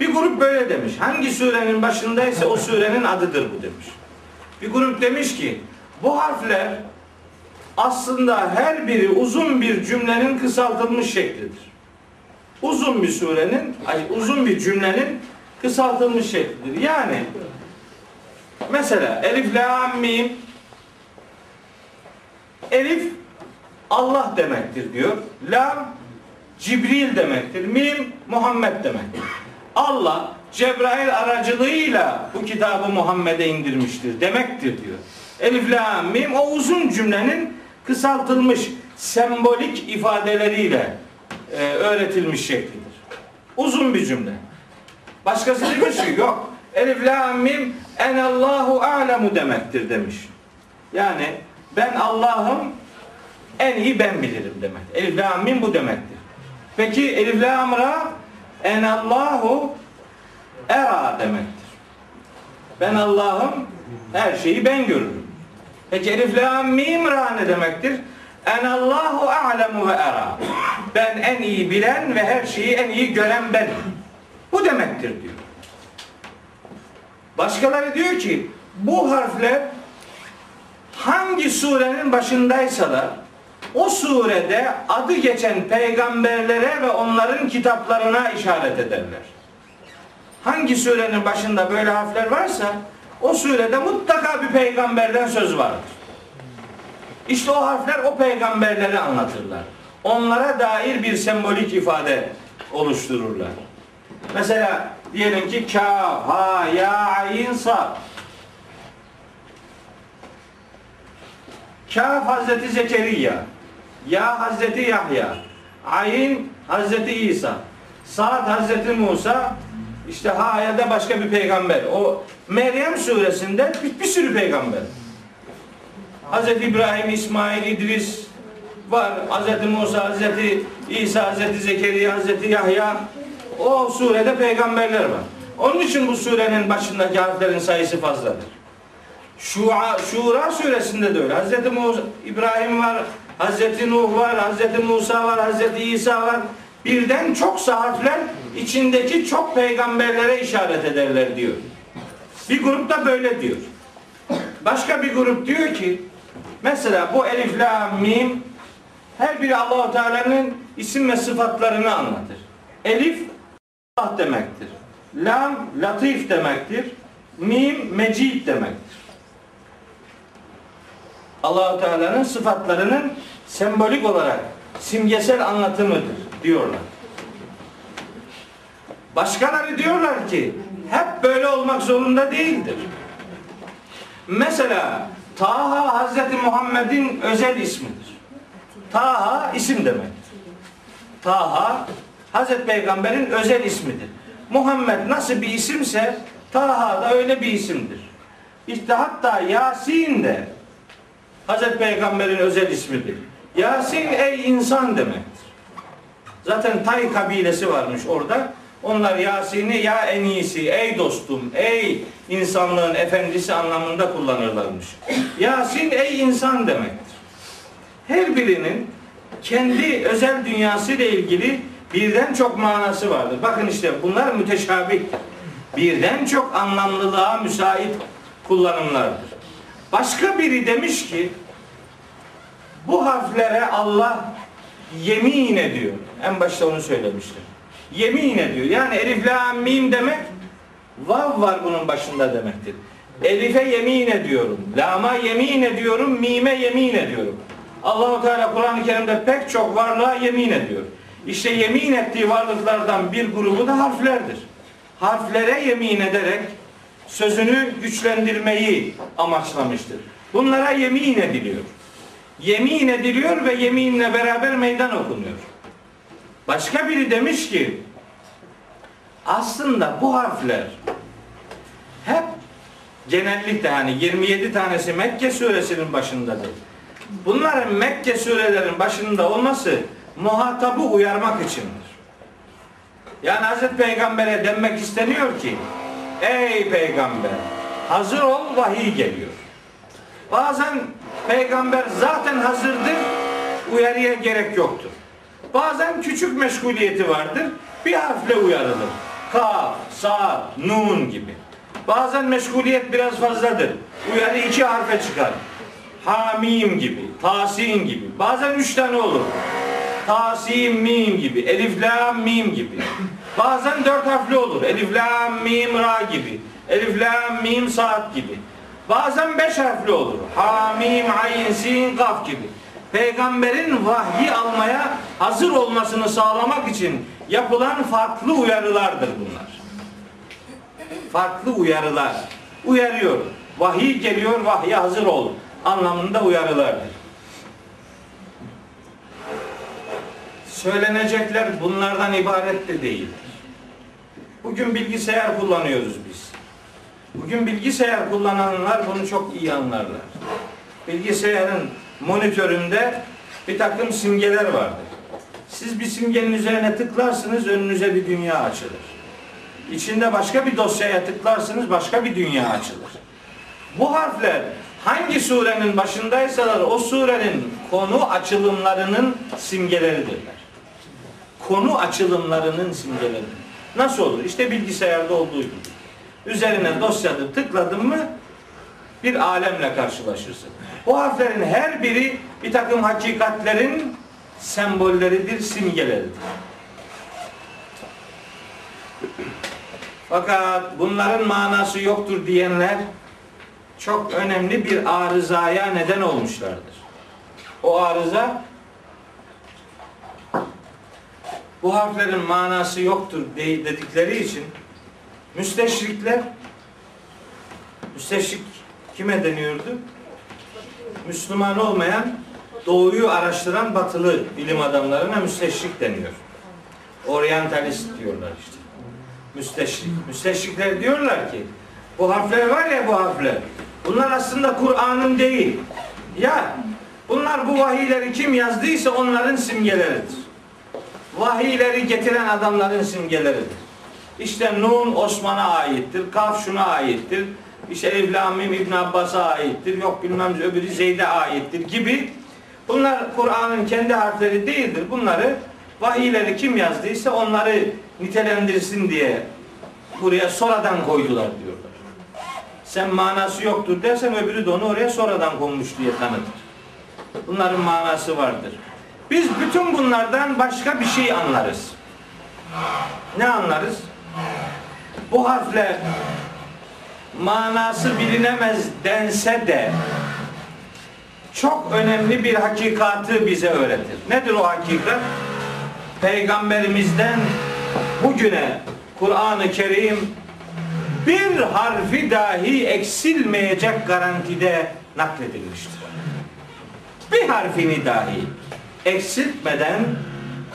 Bir grup böyle demiş. Hangi surenin başındaysa o surenin adıdır bu demiş. Bir grup demiş ki bu harfler aslında her biri uzun bir cümlenin kısaltılmış şeklidir. Uzun bir surenin, uzun bir cümlenin kısaltılmış şeklidir. Yani mesela Elif Lam Mim Elif Allah demektir diyor. Lam Cibril demektir. Mim Muhammed demektir. Allah Cebrail aracılığıyla bu kitabı Muhammed'e indirmiştir demektir diyor. Elif Lam Mim o uzun cümlenin kısaltılmış sembolik ifadeleriyle e, öğretilmiş şeklidir. Uzun bir cümle. Başkası demiş ki yok. Elif Lam Mim enallahu a'lemu demektir demiş. Yani ben Allah'ım en iyi ben bilirim demek. Elif Lam Mim bu demektir. Peki Elif Lam Ra enallahu era demektir. Ben Allah'ım her şeyi ben görürüm. Peki Elif Lam Mim Ra ne demektir? Enallahu a'lemu ve era. Ben en iyi bilen ve her şeyi en iyi gören ben. Bu demektir diyor. Başkaları diyor ki bu harfler hangi surenin başındaysalar o surede adı geçen peygamberlere ve onların kitaplarına işaret ederler. Hangi surenin başında böyle harfler varsa o surede mutlaka bir peygamberden söz vardır. İşte o harfler o peygamberleri anlatırlar. Onlara dair bir sembolik ifade oluştururlar. Mesela diyelim ki kaf, ha, ya, ayin, sad. Kaf Hazreti Zekeriya, Ya Hazreti Yahya, Ayin Hazreti İsa, Saad Hazreti Musa, işte Ha'ya da başka bir peygamber. O Meryem suresinde bir, bir sürü peygamber. Hazreti İbrahim, İsmail, İdris var. Hazreti Musa, Hazreti İsa, Hazreti Zekeriya, Hazreti Yahya. O surede peygamberler var. Onun için bu surenin başındaki harflerin sayısı fazladır. Şura, Şura suresinde de öyle. Hazreti Musa, İbrahim var, Hazreti Nuh var, Hazreti Musa var, Hazreti İsa var. Birden çok harfler içindeki çok peygamberlere işaret ederler diyor. Bir grup da böyle diyor. Başka bir grup diyor ki mesela bu elif la mim her biri Allahu Teala'nın isim ve sıfatlarını anlatır. Elif Allah demektir. Lam latif demektir. Mim mecid demektir. Allahu Teala'nın sıfatlarının sembolik olarak simgesel anlatımıdır diyorlar. Başkaları diyorlar ki hep böyle olmak zorunda değildir. Mesela Taha Hazreti Muhammed'in özel ismidir. Taha isim demektir. Taha Hazreti Peygamber'in özel ismidir. Muhammed nasıl bir isimse Taha da öyle bir isimdir. İşte hatta Yasin de Hazreti Peygamber'in özel ismidir. Yasin ey insan demektir. Zaten Tay kabilesi varmış orada. Onlar Yasin'i ya en iyisi, ey dostum, ey insanlığın efendisi anlamında kullanırlarmış. Yasin ey insan demektir. Her birinin kendi özel dünyası ile ilgili birden çok manası vardır. Bakın işte bunlar müteşabih. Birden çok anlamlılığa müsait kullanımlardır. Başka biri demiş ki bu harflere Allah yemin ediyor. En başta onu söylemiştim. Yemin ediyor. Yani elif la mim demek vav var bunun başında demektir. Elif'e yemin ediyorum. Lama yemin ediyorum. Mime yemin ediyorum. Allahu Teala Kur'an-ı Kerim'de pek çok varlığa yemin ediyor. İşte yemin ettiği varlıklardan bir grubu da harflerdir. Harflere yemin ederek sözünü güçlendirmeyi amaçlamıştır. Bunlara yemin ediliyor. Yemin ediliyor ve yeminle beraber meydan okunuyor. Başka biri demiş ki aslında bu harfler hep genellikle hani 27 tanesi Mekke suresinin başındadır. Bunların Mekke surelerin başında olması muhatabı uyarmak içindir. Yani Hazreti Peygamber'e denmek isteniyor ki ey peygamber hazır ol vahiy geliyor. Bazen peygamber zaten hazırdır uyarıya gerek yoktur. Bazen küçük meşguliyeti vardır bir harfle uyarılır. Kaf, sa, nun gibi. Bazen meşguliyet biraz fazladır. Uyarı iki harfe çıkar. Hamim gibi, tasin gibi. Bazen üç tane olur. Tasim, mim gibi, elif, lam, mim gibi. Bazen dört harfli olur. Elif, lam, mim, ra gibi. Elif, lam, mim, saat gibi. Bazen beş harfli olur. Hamim, ayin, sin, kaf gibi. Peygamberin vahyi almaya hazır olmasını sağlamak için yapılan farklı uyarılardır bunlar. Farklı uyarılar. Uyarıyor. Vahiy geliyor, vahye hazır ol anlamında uyarılardır. Söylenecekler bunlardan ibaret de değil. Bugün bilgisayar kullanıyoruz biz. Bugün bilgisayar kullananlar bunu çok iyi anlarlar. Bilgisayarın monitöründe bir takım simgeler vardır. Siz bir simgenin üzerine tıklarsınız önünüze bir dünya açılır. İçinde başka bir dosyaya tıklarsınız başka bir dünya açılır. Bu harfler hangi surenin başındaysalar o surenin konu açılımlarının simgeleridirler. Konu açılımlarının simgeleri. Nasıl olur? İşte bilgisayarda olduğu gibi. Üzerine dosyada tıkladın mı bir alemle karşılaşırsın. Bu harflerin her biri bir takım hakikatlerin sembolleridir, simgeleridir. Fakat bunların manası yoktur diyenler çok önemli bir arızaya neden olmuşlardır. O arıza bu harflerin manası yoktur de- dedikleri için müsteşrikler müsteşrik kime deniyordu? Müslüman olmayan doğuyu araştıran batılı bilim adamlarına müsteşrik deniyor. Oryantalist diyorlar işte. Müsteşrik. Müsteşrikler diyorlar ki bu harfler var ya bu harfler. Bunlar aslında Kur'an'ın değil. Ya bunlar bu vahiyleri kim yazdıysa onların simgeleridir. Vahiyleri getiren adamların simgeleridir. İşte Nun Osman'a aittir, Kaf şuna aittir, işte Mim İbn Abbas'a aittir, yok bilmem öbürü Zeyd'e aittir gibi. Bunlar Kur'an'ın kendi harfleri değildir. Bunları vahiyleri kim yazdıysa onları nitelendirsin diye buraya sonradan koydular diyorlar. Sen manası yoktur dersen öbürü de onu oraya sonradan konmuş diye tanıtır. Bunların manası vardır. Biz bütün bunlardan başka bir şey anlarız. Ne anlarız? Bu harfler manası bilinemez dense de çok önemli bir hakikatı bize öğretir. Nedir o hakikat? Peygamberimizden bugüne Kur'an-ı Kerim bir harfi dahi eksilmeyecek garantide nakledilmiştir. Bir harfini dahi eksiltmeden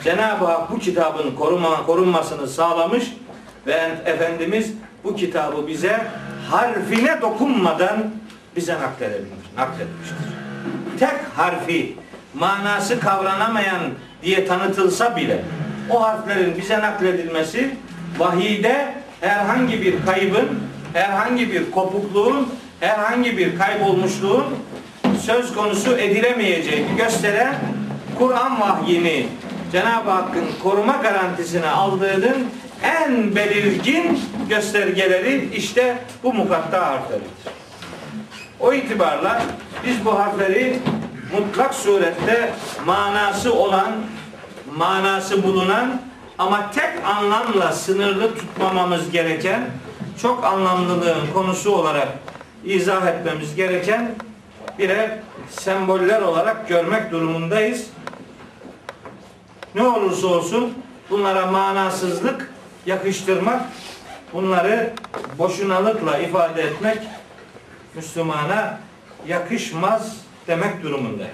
Cenab-ı Hak bu kitabın koruma, korunmasını sağlamış ve Efendimiz bu kitabı bize harfine dokunmadan bize nakledilmiş, nakletmiştir. Tek harfi manası kavranamayan diye tanıtılsa bile o harflerin bize nakledilmesi vahide herhangi bir kaybın, herhangi bir kopukluğun, herhangi bir kaybolmuşluğun söz konusu edilemeyeceğini gösteren Kur'an vahyini Cenab-ı Hakk'ın koruma garantisini aldığının en belirgin göstergeleri işte bu mukatta harfleridir. O itibarla biz bu harfleri mutlak surette manası olan, manası bulunan ama tek anlamla sınırlı tutmamamız gereken, çok anlamlılığın konusu olarak izah etmemiz gereken birer semboller olarak görmek durumundayız. Ne olursa olsun bunlara manasızlık yakıştırmak, bunları boşunalıkla ifade etmek Müslümana yakışmaz demek durumunda.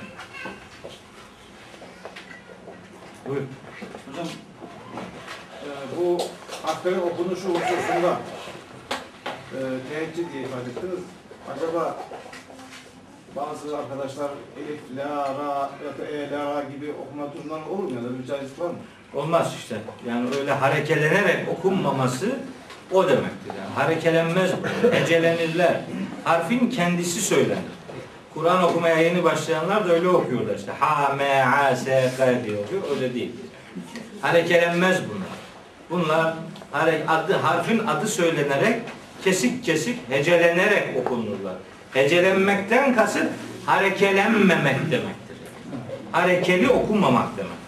Buyur. Hocam e, bu harflerin okunuşu hususunda e, teheccüd diye ifade ettiniz. Acaba bazı arkadaşlar elif, la, ra ya da e, la, ra gibi okuma durumları olur mu ya da caizlik var mı? Olmaz işte. Yani öyle harekelenerek okunmaması o demektir. Yani harekelenmez. Hecelenirler. Harfin kendisi söylenir. Kur'an okumaya yeni başlayanlar da öyle okuyorlar işte. Ha, me, a, s, k diye okuyor. Öyle değil. Harekelenmez bunlar. Bunlar adı, harfin adı söylenerek kesik kesik hecelenerek okunurlar. Hecelenmekten kasıt harekelenmemek demektir. Harekeli okunmamak demek.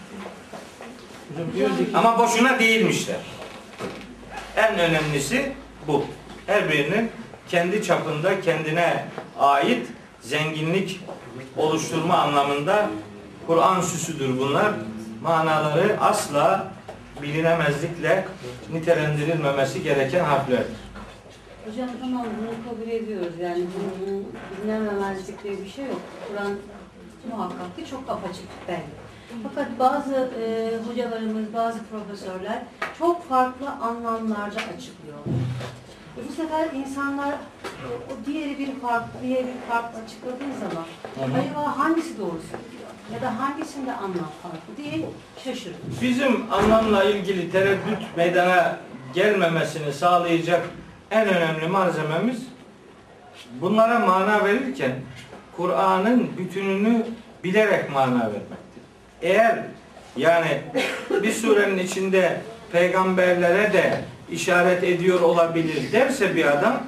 Ama boşuna değilmişler. En önemlisi bu. Her birinin kendi çapında kendine ait zenginlik oluşturma anlamında Kur'an süsüdür bunlar. Manaları asla bilinemezlikle nitelendirilmemesi gereken harflerdir. Hocam tamam bunu kabul ediyoruz yani bunun dinlememezlik diye bir şey yok. Kur'an muhakkak ki çok apaçık belli. Fakat bazı e, hocalarımız, bazı profesörler çok farklı anlamlarda açıklıyorlar. E, bu sefer insanlar o, o diğeri bir farklı, diğeri bir farklı açıkladığı zaman acaba hangisi doğru söylüyor? Ya da hangisinde anlam farklı diye şaşırıyor. Bizim anlamla ilgili tereddüt meydana gelmemesini sağlayacak en önemli malzememiz bunlara mana verirken Kur'an'ın bütününü bilerek mana vermektir. Eğer yani bir surenin içinde peygamberlere de işaret ediyor olabilir derse bir adam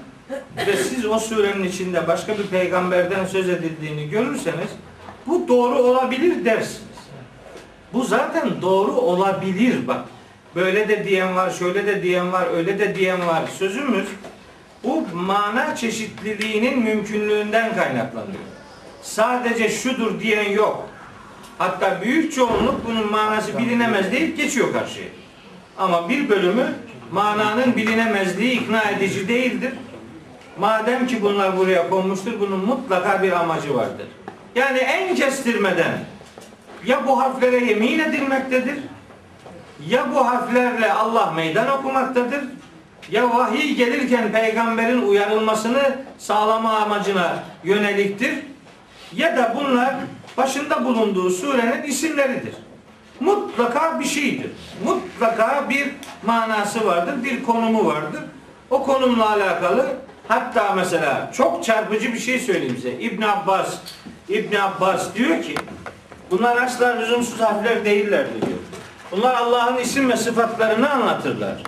ve siz o surenin içinde başka bir peygamberden söz edildiğini görürseniz bu doğru olabilir dersiniz. Bu zaten doğru olabilir bak. Böyle de diyen var, şöyle de diyen var, öyle de diyen var. Sözümüz bu mana çeşitliliğinin mümkünlüğünden kaynaklanıyor. Sadece şudur diyen yok. Hatta büyük çoğunluk bunun manası bilinemez deyip geçiyor karşıya. Ama bir bölümü mananın bilinemezliği ikna edici değildir. Madem ki bunlar buraya konmuştur, bunun mutlaka bir amacı vardır. Yani en kestirmeden ya bu harflere yemin edilmektedir, ya bu harflerle Allah meydan okumaktadır, ya vahiy gelirken peygamberin uyarılmasını sağlama amacına yöneliktir, ya da bunlar başında bulunduğu surenin isimleridir. Mutlaka bir şeydir. Mutlaka bir manası vardır, bir konumu vardır. O konumla alakalı hatta mesela çok çarpıcı bir şey söyleyeyim size. İbn Abbas İbn Abbas diyor ki bunlar asla lüzumsuz harfler değillerdir diyor. Bunlar Allah'ın isim ve sıfatlarını anlatırlar.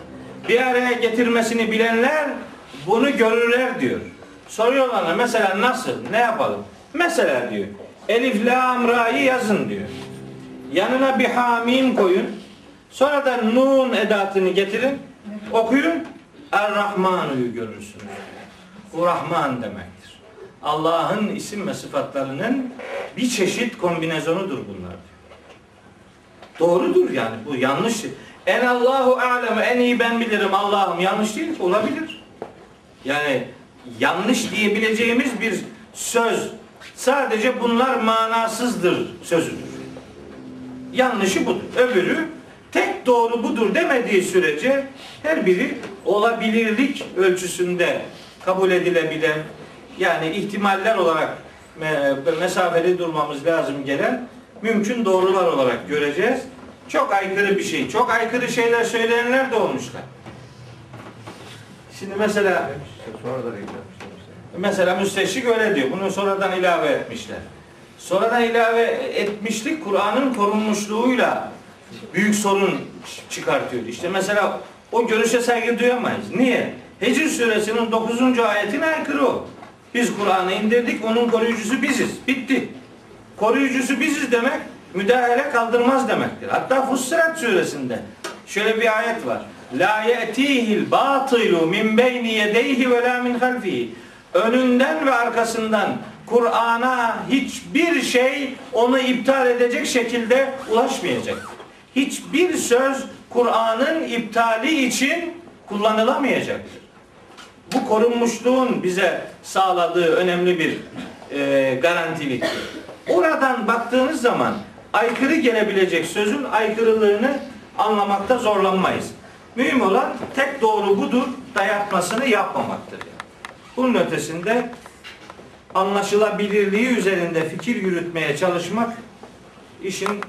Bir araya getirmesini bilenler bunu görürler diyor. Soruyorlar mesela nasıl? Ne yapalım? Mesela diyor. Elif, lam, ra'yı yazın diyor. Yanına bir hamim koyun. Sonra da nun edatını getirin. Okuyun. Er-Rahmanu'yu görürsünüz. Bu Rahman demektir. Allah'ın isim ve sıfatlarının bir çeşit kombinazonudur bunlar. Doğrudur yani bu yanlış. En Allahu alem en iyi ben bilirim Allah'ım yanlış değil olabilir. Yani yanlış diyebileceğimiz bir söz sadece bunlar manasızdır sözüdür. Yanlışı budur. Öbürü tek doğru budur demediği sürece her biri olabilirlik ölçüsünde kabul edilebilen yani ihtimaller olarak me- mesafeli durmamız lazım gelen mümkün doğrular olarak göreceğiz. Çok aykırı bir şey. Çok aykırı şeyler söyleyenler de olmuşlar. Şimdi mesela Sonradan eklenmişler. Mesela müsteşrik öyle diyor. Bunu sonradan ilave etmişler. Sonradan ilave etmişlik Kur'an'ın korunmuşluğuyla büyük sorun çıkartıyor. İşte mesela o görüşe saygı duyamayız. Niye? Hecr suresinin 9. ayetine aykırı o. Biz Kur'an'ı indirdik, onun koruyucusu biziz. Bitti. Koruyucusu biziz demek, müdahale kaldırmaz demektir. Hatta Fussilet suresinde şöyle bir ayet var. La ye'tihil batilu min beyni yedeyhi ve la min halfihi. Önünden ve arkasından Kur'an'a hiçbir şey onu iptal edecek şekilde ulaşmayacak. Hiçbir söz Kur'an'ın iptali için kullanılamayacaktır. Bu korunmuşluğun bize sağladığı önemli bir e, garantiliktir. Oradan baktığınız zaman aykırı gelebilecek sözün aykırılığını anlamakta zorlanmayız. Mühim olan tek doğru budur dayatmasını yapmamaktır. Yani. Bunun ötesinde anlaşılabilirliği üzerinde fikir yürütmeye çalışmak işin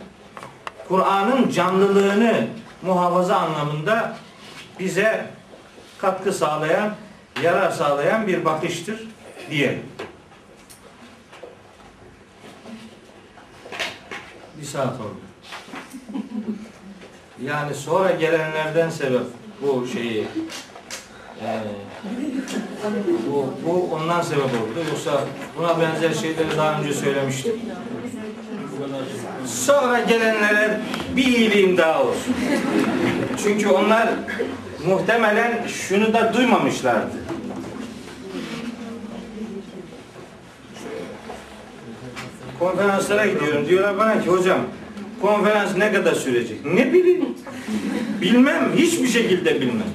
Kur'an'ın canlılığını muhafaza anlamında bize katkı sağlayan, yarar sağlayan bir bakıştır diyelim. Bir saat oldu. Yani sonra gelenlerden sebep bu şeyi e, bu, bu ondan sebep oldu. Yoksa buna benzer şeyleri daha önce söylemiştim. Sonra gelenlere bir iyiliğim daha olsun. Çünkü onlar muhtemelen şunu da duymamışlardı. Konferanslara gidiyorum. Diyorlar bana ki hocam konferans ne kadar sürecek? Ne bileyim. Bilmem. Hiçbir şekilde bilmem.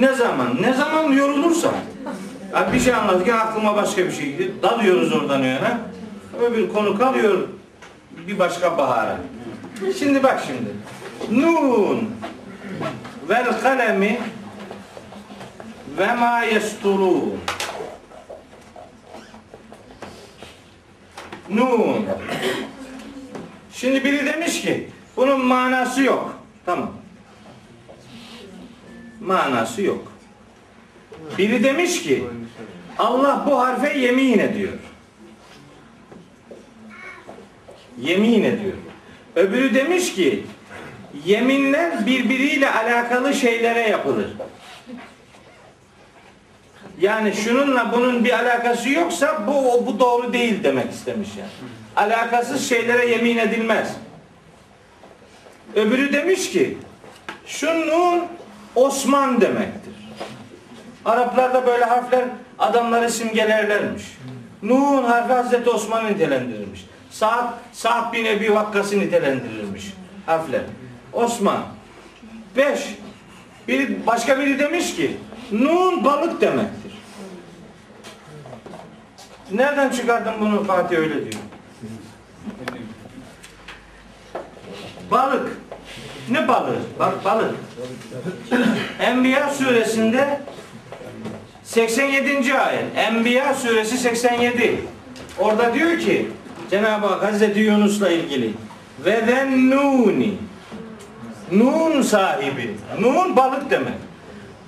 Ne zaman? Ne zaman yorulursam. Ya bir şey anlatırken aklıma başka bir şey gidiyor. Dalıyoruz oradan yana. Öbür konu kalıyor bir başka bahara. Şimdi bak şimdi. Nun vel kalemi ve ma yesturun. Nun. Şimdi biri demiş ki bunun manası yok. Tamam. Manası yok. Biri demiş ki Allah bu harfe yemin ediyor. Yemin ediyor. Öbürü demiş ki yeminler birbiriyle alakalı şeylere yapılır. Yani şununla bunun bir alakası yoksa bu bu doğru değil demek istemiş yani. Alakasız şeylere yemin edilmez. Öbürü demiş ki şunun Osman demektir. Araplarda böyle harfler adamları simgelerlermiş. Nun harfi Hazreti Osman'ı nitelendirilmiş. Saat, Sa'd bin Ebi Vakkas'ı nitelendirilmiş harfler. Osman. Beş. Biri, başka biri demiş ki Nun balık demektir. Nereden çıkardın bunu Fatih öyle diyor. Balık. Ne balığı? Bak balık. Enbiya suresinde 87. ayet. Enbiya suresi 87. Orada diyor ki Cenab-ı Hak Hazreti Yunus'la ilgili ve zennuni Nun sahibi. Nun balık demek.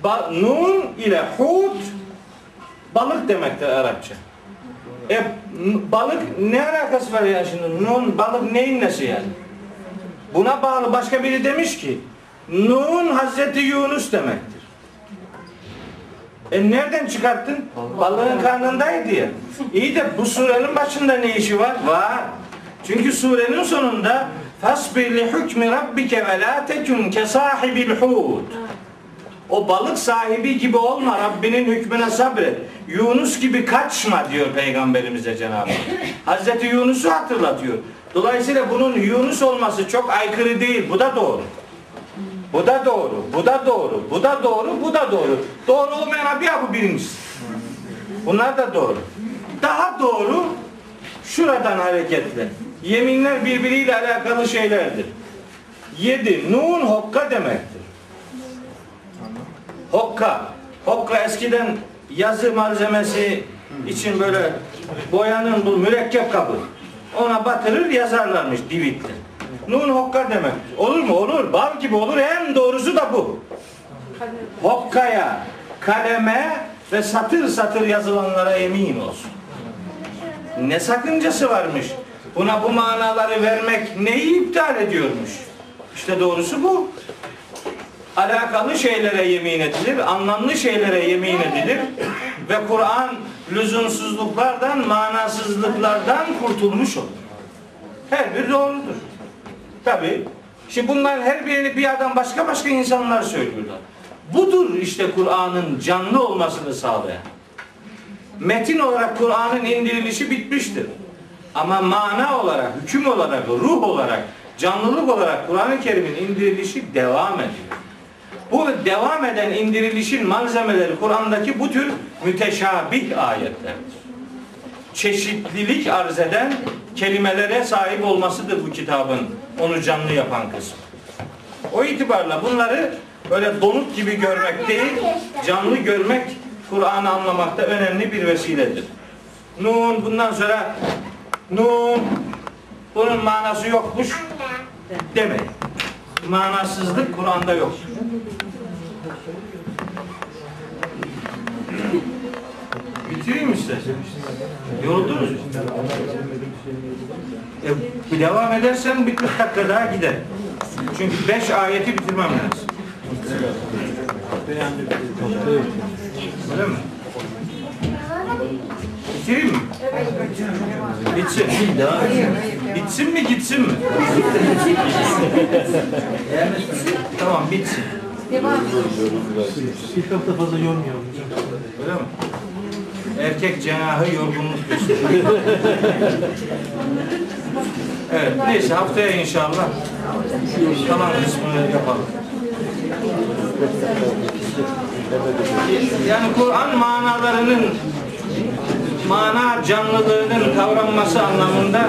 Ba- nun ile hut balık demektir Arapça. E balık ne alakası var ya şimdi? Nun balık neyin nesi yani? Buna bağlı başka biri demiş ki Nun Hazreti Yunus demektir. E nereden çıkarttın? Balığın karnındaydı ya. İyi de bu surenin başında ne işi var? Var. Çünkü surenin sonunda Fasbir li hükmü rabbike ve la tekun ke sahibil hud. O balık sahibi gibi olma Rabbinin hükmüne sabret. Yunus gibi kaçma diyor Peygamberimize Cenab-ı Hak. Hazreti Yunus'u hatırlatıyor. Dolayısıyla bunun Yunus olması çok aykırı değil. Bu da doğru. Bu da doğru, bu da doğru, bu da doğru, bu da doğru. Doğru olmayan bir ya bu birincisi. Bunlar da doğru. Daha doğru şuradan hareketle. Yeminler birbiriyle alakalı şeylerdir. Yedi, nun hokka demektir. Hokka. Hokka eskiden yazı malzemesi için böyle boyanın bu mürekkep kabı. Ona batırır yazarlarmış divitle. Nun hokka demek. Olur mu? Olur. Bal gibi olur. En doğrusu da bu. Hokkaya, kaleme ve satır satır yazılanlara emin olsun. Ne sakıncası varmış? Buna bu manaları vermek neyi iptal ediyormuş? İşte doğrusu bu. Alakalı şeylere yemin edilir, anlamlı şeylere yemin edilir ve Kur'an lüzumsuzluklardan, manasızlıklardan kurtulmuş olur. Her biri doğrudur. Tabi. Şimdi bunların her birini bir adam başka başka insanlar söylüyorlar. Budur işte Kur'an'ın canlı olmasını sağlayan. Metin olarak Kur'an'ın indirilişi bitmiştir. Ama mana olarak, hüküm olarak, ruh olarak, canlılık olarak Kur'an-ı Kerim'in indirilişi devam ediyor. Bu devam eden indirilişin malzemeleri Kur'an'daki bu tür müteşabih ayetlerdir. Çeşitlilik arz eden kelimelere sahip olmasıdır bu kitabın onu canlı yapan kısmı. O itibarla bunları böyle donuk gibi görmek değil, canlı görmek Kur'an'ı anlamakta önemli bir vesiledir. Nun bundan sonra Nun bunun manası yokmuş demeyin. Manasızlık Kur'an'da yok. Bitireyim mi istersen? Yoruldunuz mu? E, devam edersen bir 40 dakika daha gider. Çünkü 5 ayeti bitirmem lazım. Öyle mi? Bitireyim mi? Bitsin. Bitsin mi gitsin mi? tamam bitsin. İlk hafta fazla yormuyorum hocam. Öyle mi? Erkek cenahı yorgunluk gösteriyor. evet neyse haftaya inşallah kalan kısmını yapalım. Yani Kur'an manalarının mana canlılığının kavranması anlamında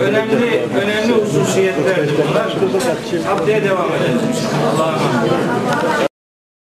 önemli önemli hususiyetlerdir bunlar. Haftaya devam inşallah. Allah'a emanet.